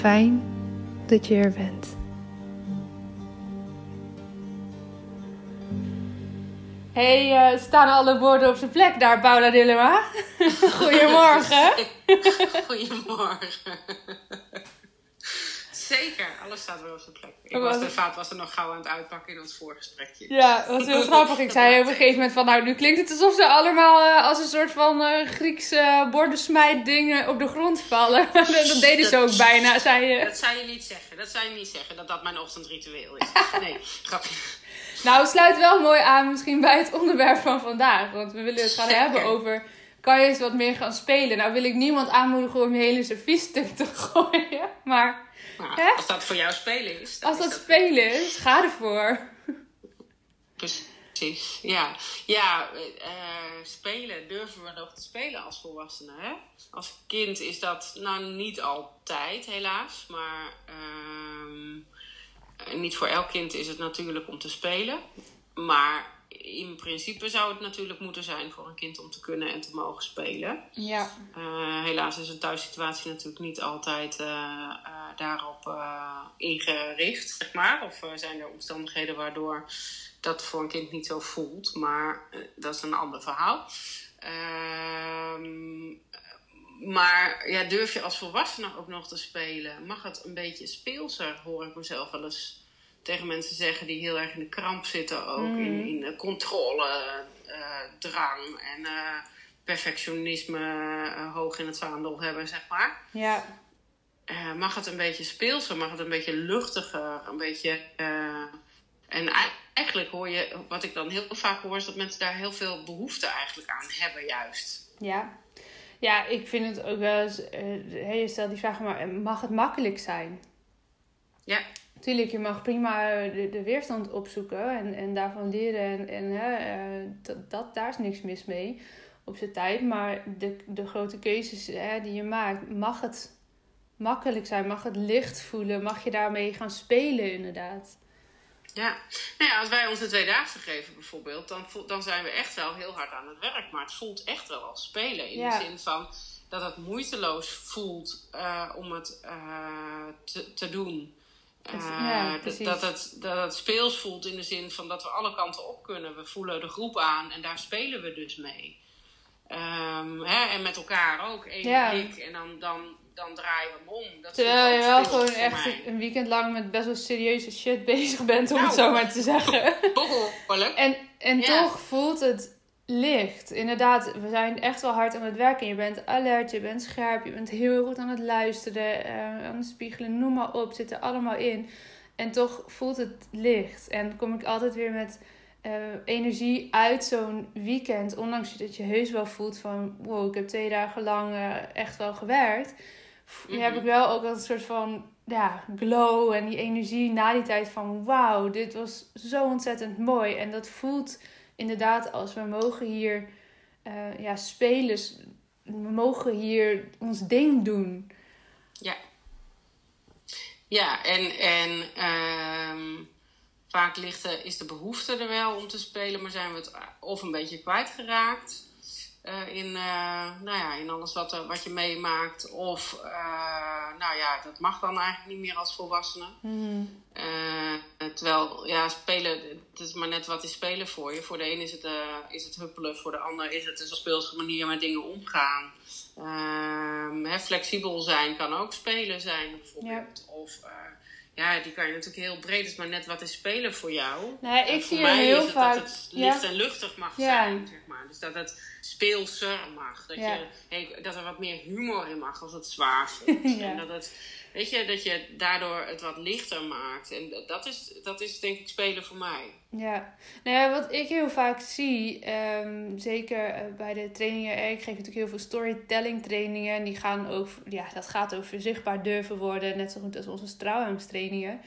Fijn dat je er bent. Hey, uh, staan alle woorden op zijn plek daar, Paula Dillema? Goedemorgen. Goedemorgen. Zeker, alles staat weer op zijn plek. Ik was, de vaat was er nog gauw aan het uitpakken in ons voorgesprekje. Ja, dat was heel grappig. Ik zei op een gegeven moment van, nou, nu klinkt het alsof ze allemaal uh, als een soort van uh, Griekse uh, bordensmijt dingen op de grond vallen. dat deden ze ook bijna, zei je. Dat zou je niet zeggen. Dat zou je niet zeggen, dat dat mijn ochtendritueel is. Nee, grapje. Nou, het sluit wel mooi aan misschien bij het onderwerp van vandaag. Want we willen het gaan hebben over kan je eens wat meer gaan spelen. Nou wil ik niemand aanmoedigen om je hele serviesstuk te gooien. Maar nou, als dat voor jou spelen is. Als dat, spelen is, ga ervoor. Precies, ja. Ja, uh, spelen, durven we nog te spelen als volwassenen? Hè? Als kind is dat nou niet altijd, helaas. Maar uh, niet voor elk kind is het natuurlijk om te spelen. Maar in principe zou het natuurlijk moeten zijn voor een kind om te kunnen en te mogen spelen. Ja. Uh, helaas is een thuissituatie natuurlijk niet altijd uh, uh, daarop ingericht, zeg maar. Of zijn er omstandigheden waardoor dat voor een kind niet zo voelt. Maar dat is een ander verhaal. Ehm, maar ja, durf je als volwassene ook nog te spelen? Mag het een beetje speelser, hoor ik mezelf wel eens tegen mensen zeggen die heel erg in de kramp zitten ook. In, Mm. in controle, uh, drang en uh, perfectionisme hoog in het vaandel hebben, zeg maar. Ja. mag het een beetje speelser, mag het een beetje luchtiger, een beetje... en eigenlijk hoor je, wat ik dan heel vaak hoor, is dat mensen daar heel veel behoefte eigenlijk aan hebben juist. Ja. Ja, ik vind het ook wel eens... je stelt die vraag, maar mag het makkelijk zijn? Ja. Tuurlijk, je mag prima de, de weerstand opzoeken en, en daarvan leren. En, en hè, dat, dat, daar is niks mis mee op zijn tijd. Maar de, de grote keuzes hè, die je maakt, mag het makkelijk zijn? Mag het licht voelen? Mag je daarmee gaan spelen inderdaad? Ja, nou ja als wij ons de tweedaagse geven bijvoorbeeld, dan, dan zijn we echt wel heel hard aan het werk. Maar het voelt echt wel als spelen. In Ja. de zin van dat het moeiteloos voelt uh, om het uh, te, te doen. Ja, dat, het, dat het speels voelt in de zin van dat we alle kanten op kunnen. We voelen de groep aan en daar spelen we dus mee. Um, hè, en met elkaar ook. Eén ja. blik en dan, dan, dan draaien we hem om. Dat Terwijl je wel gewoon echt een weekend lang met best wel serieuze shit bezig bent, om het nou. zo maar te zeggen. en en toch voelt het licht. Inderdaad, we zijn echt wel hard aan het werken. Je bent alert, je bent scherp, je bent heel goed aan het luisteren, uh, aan het spiegelen, noem maar op, zit er allemaal in. En toch voelt het licht. En kom ik altijd weer met uh, energie uit zo'n weekend. Ondanks dat je heus wel voelt van... Wow, ik heb twee dagen lang uh, echt wel gewerkt. Mm Heb ik wel ook een soort van ja, glow en die energie na die tijd van... Wauw, dit was zo ontzettend mooi. En dat voelt inderdaad als we mogen hier uh, ja, spelen. We mogen hier ons ding doen. Ja. Ja, en... en um Vaak ligt er, is de behoefte er wel om te spelen, maar zijn we het of een beetje kwijtgeraakt uh, in, uh, nou ja, in alles wat, wat je meemaakt. Of, nou ja, dat mag dan eigenlijk niet meer als volwassene. Mm. Terwijl, ja, spelen, het is maar net wat is spelen voor je. Voor de een is het, is het huppelen, voor de ander is het een speelse manier met dingen omgaan. Ehm, hè, flexibel zijn kan ook spelen zijn, bijvoorbeeld. Of ja, die kan je natuurlijk heel breed. is maar net wat is spelen voor jou. Nee, ik zie mij heel het vaak. Dat het licht en luchtig mag zijn, zeg maar. Dus dat het speelser mag. Dat, je, hey, dat er wat meer humor in mag als het zwaar voelt. En dat het Weet je, dat je daardoor het wat lichter maakt. En dat is, dat is denk ik spelen voor mij. Ja, nou ja, wat ik heel vaak zie, um, zeker eh, bij de trainingen, ik geef natuurlijk heel veel storytelling trainingen. En die gaan over, ja, dat gaat over zichtbaar durven worden, net zo goed als onze straalangstrainingen.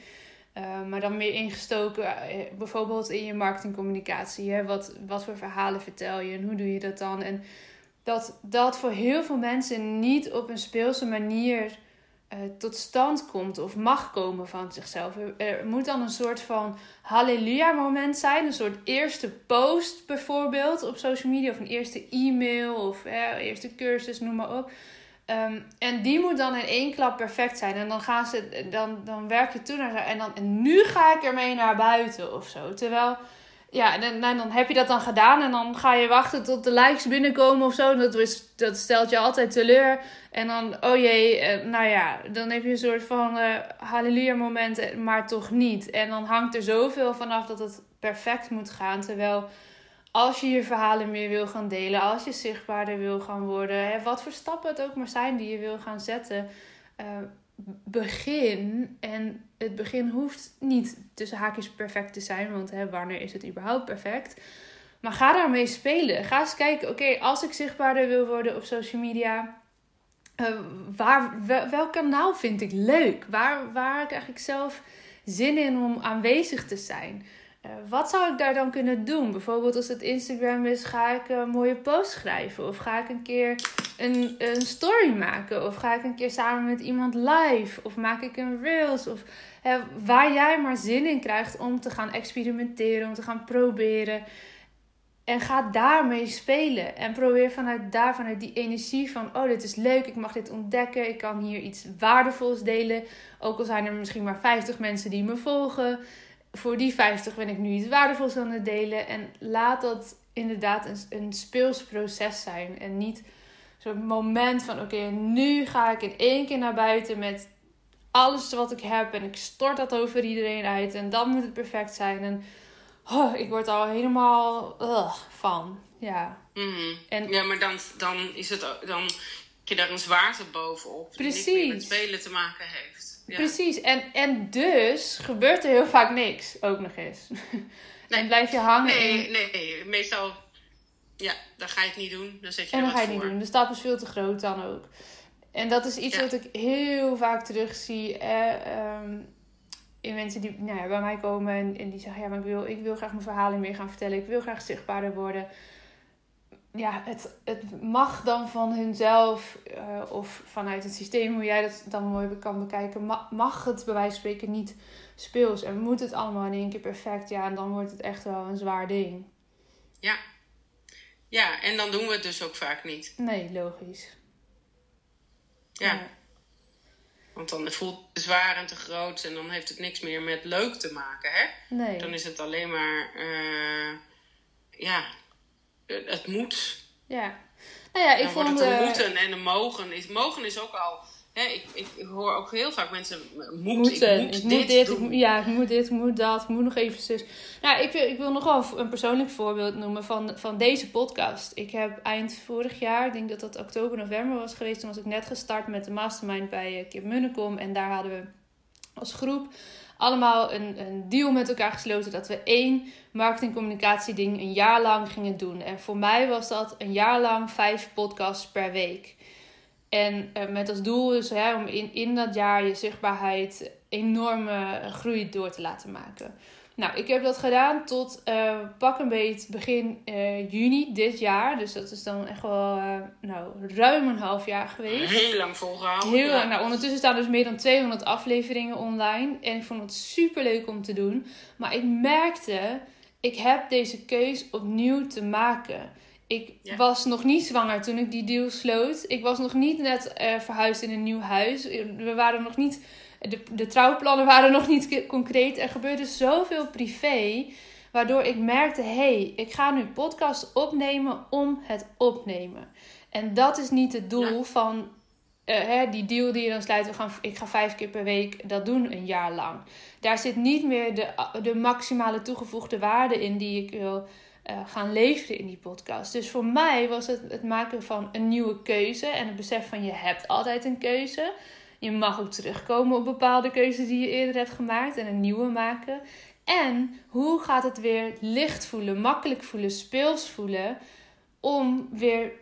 Uh, maar dan meer ingestoken, uh, bijvoorbeeld in je marketingcommunicatie. Hè? Wat, wat voor verhalen vertel je en hoe doe je dat dan? En dat dat voor heel veel mensen niet op een speelse manier uh, tot stand komt of mag komen van zichzelf. Er, moet dan een soort van halleluja moment zijn. Een soort eerste post bijvoorbeeld op social media. Of een eerste e-mail of uh, eerste cursus, noem maar op. Um, en die moet dan in één klap perfect zijn. En dan gaan ze, dan, dan werk je toe naar en dan en nu ga ik ermee naar buiten of zo. Terwijl ja, en, en, dan heb je dat dan gedaan en dan ga je wachten tot de likes binnenkomen of zo. Dat, is, dat stelt je altijd teleur. En dan, oh jee, eh, nou ja, dan heb je een soort van uh, halleluja moment, eh, maar toch niet. En dan hangt er zoveel vanaf dat het perfect moet gaan. Terwijl als je je verhalen meer wil gaan delen, als je zichtbaarder wil gaan worden, hè, wat voor stappen het ook maar zijn die je wil gaan zetten, begin. En het begin hoeft niet tussen haakjes perfect te zijn, want hè, wanneer is het überhaupt perfect? Maar ga daarmee spelen. Ga eens kijken, oké, als ik zichtbaarder wil worden op social media, uh, waar, welk kanaal vind ik leuk? Waar, waar krijg ik zelf zin in om aanwezig te zijn? Uh, wat zou ik daar dan kunnen doen? Bijvoorbeeld als het Instagram is, ga ik een mooie post schrijven. Of ga ik een keer een, een story maken. Of ga ik een keer samen met iemand live. Of maak ik een reels. Of hè, waar jij maar zin in krijgt om te gaan experimenteren. Om te gaan proberen. En ga daarmee spelen. En probeer vanuit daar, vanuit die energie van... Oh, dit is leuk, ik mag dit ontdekken. Ik kan hier iets waardevols delen. Ook al zijn er misschien maar 50 mensen die me volgen. Voor die 50 ben ik nu iets waardevols aan het delen. En laat dat inderdaad een, een speels proces zijn. En niet zo'n moment van: oké, nu ga ik in één keer naar buiten met alles wat ik heb. En ik stort dat over iedereen uit. En dan moet het perfect zijn. En oh, ik word al helemaal van. Ja. Mm. En, ja, maar dan, dan is het dan je daar een zwaarte bovenop. Precies. Die met spelen te maken heeft. Ja. Precies. En, en dus gebeurt er heel vaak niks. Ook nog eens. Nee. en blijf je hangen. Nee, in... nee, meestal ja, dan ga je het niet doen. Dan zet je en dan ga je het niet doen. De stap is veel te groot dan ook. En dat is iets wat ik heel vaak terugzie. Eh, in mensen die nou ja, bij mij komen en, en die zeggen: Ja, maar ik wil, ik wil graag mijn verhalen meer gaan vertellen. Ik wil graag zichtbaarder worden. Ja, het, het mag dan van hunzelf uh, of vanuit het systeem, hoe jij dat dan mooi kan bekijken, mag het bij wijze van spreken niet speels. En moet het allemaal in één keer perfect. Ja, en dan wordt het echt wel een zwaar ding. Ja, ja, en dan doen we het dus ook vaak niet. Nee, logisch. Ja. Want dan voelt het zwaar en te groot en dan heeft het niks meer met leuk te maken, hè? Nee. Dan is het alleen maar, uh, ja, het moet. Ja. Nou ja, ik dan vond... Het een uh, moeten en een mogen. Mogen is ook al... Hè, ik, ik hoor ook heel vaak mensen... Moet, moeten. Ik moet dit, ik, ja, ik moet dit, ik moet dat, ik moet nog even zus. Nou, ik wil, ik wil nog wel een persoonlijk voorbeeld noemen van, van deze podcast. Ik heb eind vorig jaar, ik denk dat dat oktober, november was geweest. Toen was ik net gestart met de mastermind bij uh, Kip Munnekom. En daar hadden we als groep allemaal een, een deal met elkaar gesloten dat we één marketingcommunicatie ding een jaar lang gingen doen. En voor mij was dat een jaar lang vijf podcasts per week. En uh, met als doel dus hè, om in, in dat jaar je zichtbaarheid enorme groei door te laten maken. Nou, ik heb dat gedaan tot uh, pak een beet begin uh, juni dit jaar. Dus dat is dan echt wel uh, nou, ruim een half jaar geweest. Heel lang volgehouden. Heel lang. Nou, ondertussen staan dus meer dan 200 afleveringen online. En ik vond het super leuk om te doen. Maar ik merkte, ik heb deze keus opnieuw te maken. Ik ja. was nog niet zwanger toen ik die deal sloot. Ik was nog niet net verhuisd in een nieuw huis. We waren nog niet de, de trouwplannen waren nog niet concreet. Er gebeurde zoveel privé. Waardoor ik merkte: hé, hey, ik ga nu podcast opnemen om het opnemen. En dat is niet het doel ja. van uh, hè, die deal die je dan sluit. We gaan, ik ga vijf keer per week dat doen een jaar lang. Daar zit niet meer de, de maximale toegevoegde waarde in die ik wil uh, gaan leveren in die podcast. Dus voor mij was het het maken van een nieuwe keuze en het besef van je hebt altijd een keuze. Je mag ook terugkomen op bepaalde keuzes die je eerder hebt gemaakt en een nieuwe maken. En hoe gaat het weer licht voelen, makkelijk voelen, speels voelen om weer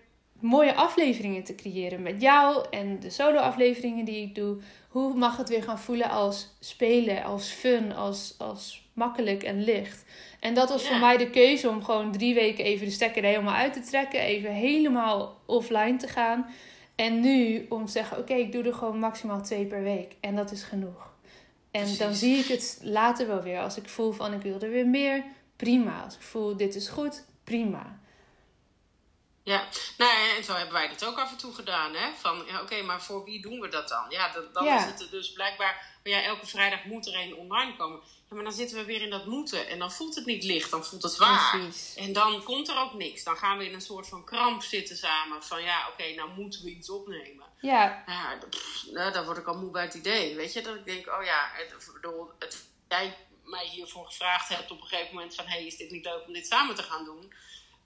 mooie afleveringen te creëren met jou en de solo-afleveringen die ik doe. Hoe mag het weer gaan voelen als spelen, als fun, als, als makkelijk en licht? En dat was ja. voor mij de keuze om gewoon drie weken even de stekker er helemaal uit te trekken, even helemaal offline te gaan. En nu om te zeggen, oké, okay, ik doe er gewoon maximaal twee per week. En dat is genoeg. En Precies. dan zie ik het later wel weer. Als ik voel van, ik wil er weer meer, prima. Als ik voel, dit is goed, prima. Ja, nou en zo hebben wij dat ook af en toe gedaan. Hè? Van, ja, oké, okay, maar voor wie doen we dat dan? Ja, dat, dan ja. is het dus blijkbaar... Ja, elke vrijdag moet er een online komen. Maar dan zitten we weer in dat moeten. En dan voelt het niet licht, dan voelt het zwaar. Precies. En dan komt er ook niks. Dan gaan we in een soort van kramp zitten samen. Van ja, oké, okay, nou moeten we iets opnemen. Ja. Ja, pff, nou, dan word ik al moe bij het idee. Weet je, dat ik denk, oh ja, het, bedoel, het, jij mij hiervoor gevraagd hebt op een gegeven moment van... hé, hey, is dit niet leuk om dit samen te gaan doen?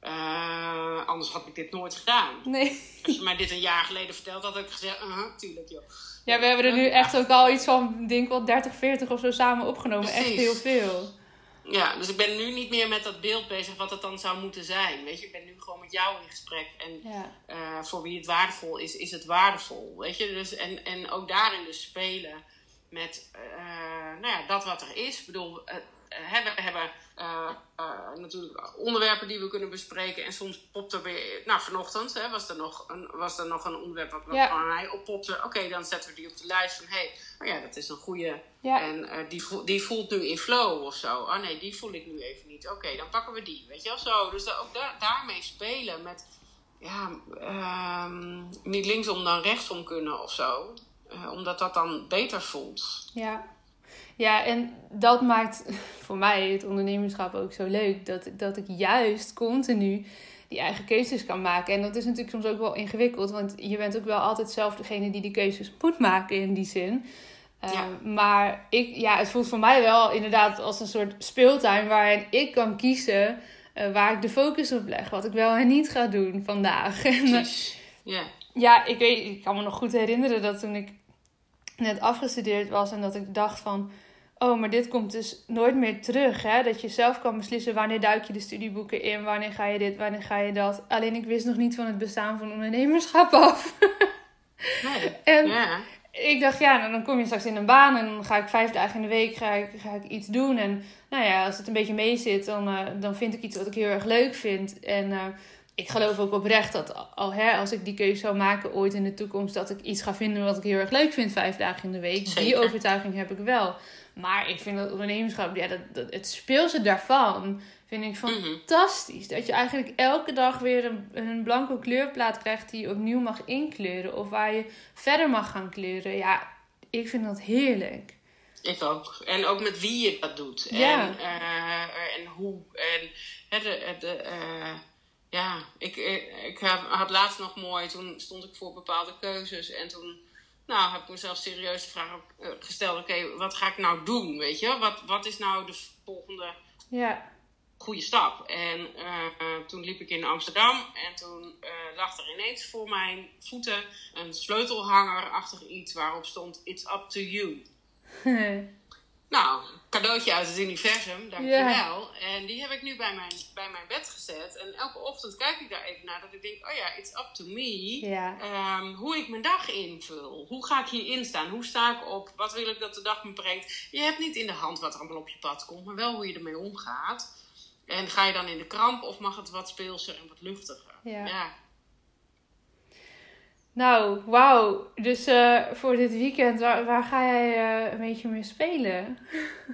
Uh, anders had ik dit nooit gedaan. Nee. Als je mij dit een jaar geleden verteld had, had ik gezegd, uh -huh, tuurlijk joh. Ja, we hebben er nu echt ook al iets van, denk wel 30, 40 of zo samen opgenomen. Precies. Echt heel veel. Ja, dus ik ben nu niet meer met dat beeld bezig wat het dan zou moeten zijn. Weet je, ik ben nu gewoon met jou in gesprek. En ja. uh, voor wie het waardevol is, is het waardevol. Weet je, dus, en, en ook daarin dus spelen met uh, nou ja, dat wat er is. Ik bedoel, we hebben uh, uh, natuurlijk onderwerpen die we kunnen bespreken. En soms popt er weer. Nou, vanochtend hè, was, er nog een, was er nog een onderwerp wat ja. aan mij oppopte. Oké, okay, dan zetten we die op de lijst van hé, hey, oh ja, dat is een goede. Ja. En uh, die, voelt, die voelt nu in flow of zo. Oh nee, die voel ik nu even niet. Oké, okay, dan pakken we die. Weet je wel zo. Dus da ook da daarmee spelen met. Ja, um, niet linksom dan rechtsom kunnen of zo. omdat dat dan beter voelt. Ja. Ja, en dat maakt voor mij het ondernemerschap ook zo leuk. Dat, dat ik juist continu die eigen keuzes kan maken. En dat is natuurlijk soms ook wel ingewikkeld. Want je bent ook wel altijd zelf degene die die keuzes moet maken in die zin. Ja. Uh, maar ik, ja, het voelt voor mij wel inderdaad als een soort speeltuin waarin ik kan kiezen uh, waar ik de focus op leg. Wat ik wel en niet ga doen vandaag. ja. ja, ik, weet, ik kan me nog goed herinneren dat toen ik net afgestudeerd was en dat ik dacht van oh, maar dit komt dus nooit meer terug. Hè? Dat je zelf kan beslissen wanneer duik je de studieboeken in, wanneer ga je dit, wanneer ga je dat. Alleen ik wist nog niet van het bestaan van ondernemerschap af. nee. En ja. ik dacht, ja, nou, dan kom je straks in een baan en dan ga ik vijf dagen in de week ga ik, ga ik iets doen. En nou ja, als het een beetje mee zit, dan, uh, dan vind ik iets wat ik heel erg leuk vind. En uh, ik geloof ook oprecht dat al, hè, als ik die keuze zou maken ooit in de toekomst, dat ik iets ga vinden wat ik heel erg leuk vind, vijf dagen in de week. Zeker. Die overtuiging heb ik wel. Maar ik vind dat ondernemerschap, ja, dat, dat, het speelse daarvan vind ik fantastisch. Mm-hmm. Dat je eigenlijk elke dag weer een, een blanco kleurplaat krijgt die je opnieuw mag inkleuren. Of waar je verder mag gaan kleuren. Ja, ik vind dat heerlijk. Ik ook. En ook met wie je dat doet. Ja. En, eh, en hoe. En hè, de, de, eh, ja, ik, ik had laatst nog mooi, toen stond ik voor bepaalde keuzes. En toen nou, heb ik mezelf serieus de vraag eh, gesteld: oké, wat ga ik nou doen? Weet je, wat, wat is nou de volgende Ja. goede stap? En toen liep ik in Amsterdam en toen lag er ineens voor mijn voeten een sleutelhanger achter iets waarop stond: It's up to you. nou, cadeautje uit het universum, dankjewel. Ja. En die heb ik nu bij mijn, bij mijn bed gezet. En elke ochtend kijk ik daar even naar. Dat ik denk, oh ja, it's up to me. Um, hoe ik mijn dag invul. Hoe ga ik hierin staan? Hoe sta ik op? Wat wil ik dat de dag me brengt? Je hebt niet in de hand wat er allemaal op je pad komt. Maar wel hoe je ermee omgaat. En ga je dan in de kramp of mag het wat speelser en wat luchtiger? Ja. Nou, wauw. Dus uh, voor dit weekend, waar, waar ga jij uh, een beetje mee spelen?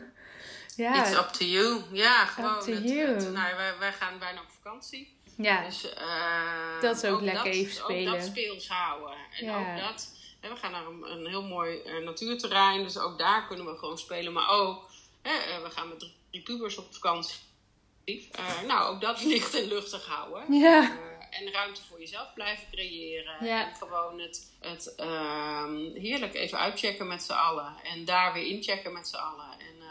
ja. It's up to you. Ja, gewoon. Up to het, you. Het, nou, wij, wij, gaan bijna op vakantie. Ja. Dus, uh, dat is ook, ook lekker dat, even spelen. Ook dat speels houden. En ja. ook dat. Hè, we gaan naar een, een heel mooi natuurterrein. Dus ook daar kunnen we gewoon spelen. Maar ook, hè, we gaan met drie pubers op vakantie. nou, ook dat licht en luchtig houden. Ja en ruimte voor jezelf blijven creëren. En gewoon het, het uh, heerlijk even uitchecken met z'n allen. En daar weer inchecken met z'n allen. En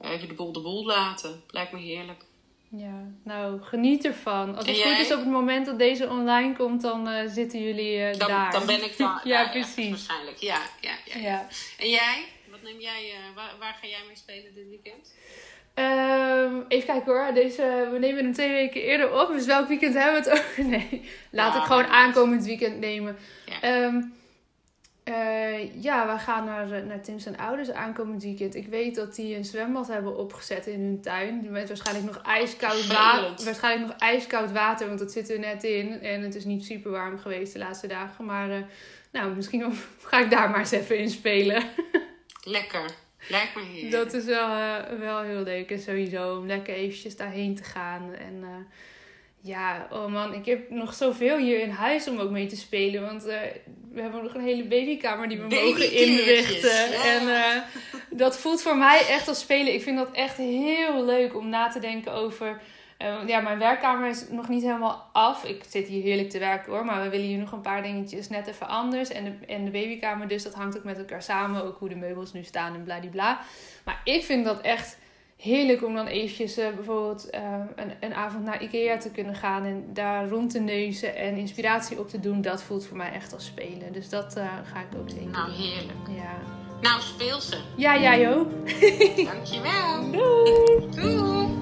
uh, even de boel de boel laten. Lijkt me heerlijk. Ja, nou geniet ervan. Als het goed is op het moment dat deze online komt, dan uh, zitten jullie dan, daar. Dan ben ik daar. ja, precies. waarschijnlijk. Ja, ja, ja, ja. En jij? Wat neem jij, waar, waar ga jij mee spelen dit weekend? Um, even kijken hoor. Deze, we nemen hem twee weken eerder op. Dus welk weekend hebben we het over? Nee, laat ja, ik gewoon aankomend weekend nemen. Ja, um, uh, ja we gaan naar, naar Tim's en ouders aankomend weekend. Ik weet dat die een zwembad hebben opgezet in hun tuin. Met waarschijnlijk nog ijskoud water. Waarschijnlijk nog ijskoud water, want dat zit er net in. En het is niet super warm geweest de laatste dagen. Maar uh, nou, misschien ga ik daar maar eens even in spelen. Lekker. Lijkt me heerlijk. Dat is wel, uh, wel heel leuk. En sowieso om lekker eventjes daarheen te gaan. En uh, ja, oh man, ik heb nog zoveel hier in huis om ook mee te spelen. Want uh, we hebben nog een hele babykamer die we mogen inrichten. Ja. En dat voelt voor mij echt als spelen. Ik vind dat echt heel leuk om na te denken over... Uh, ja, mijn werkkamer is nog niet helemaal af. Ik zit hier heerlijk te werken hoor. Maar we willen hier nog een paar dingetjes net even anders. En de, en de babykamer dus, dat hangt ook met elkaar samen. Ook hoe de meubels nu staan en bladibla. Maar ik vind dat echt heerlijk om dan eventjes uh, bijvoorbeeld uh, een, een avond naar Ikea te kunnen gaan. En daar rond te neuzen en inspiratie op te doen. Dat voelt voor mij echt als spelen. Dus dat ga ik ook zeker Nou, heerlijk. Ja. Nou, speel ze. Ja, jij ook. Dankjewel. Doei. Doei.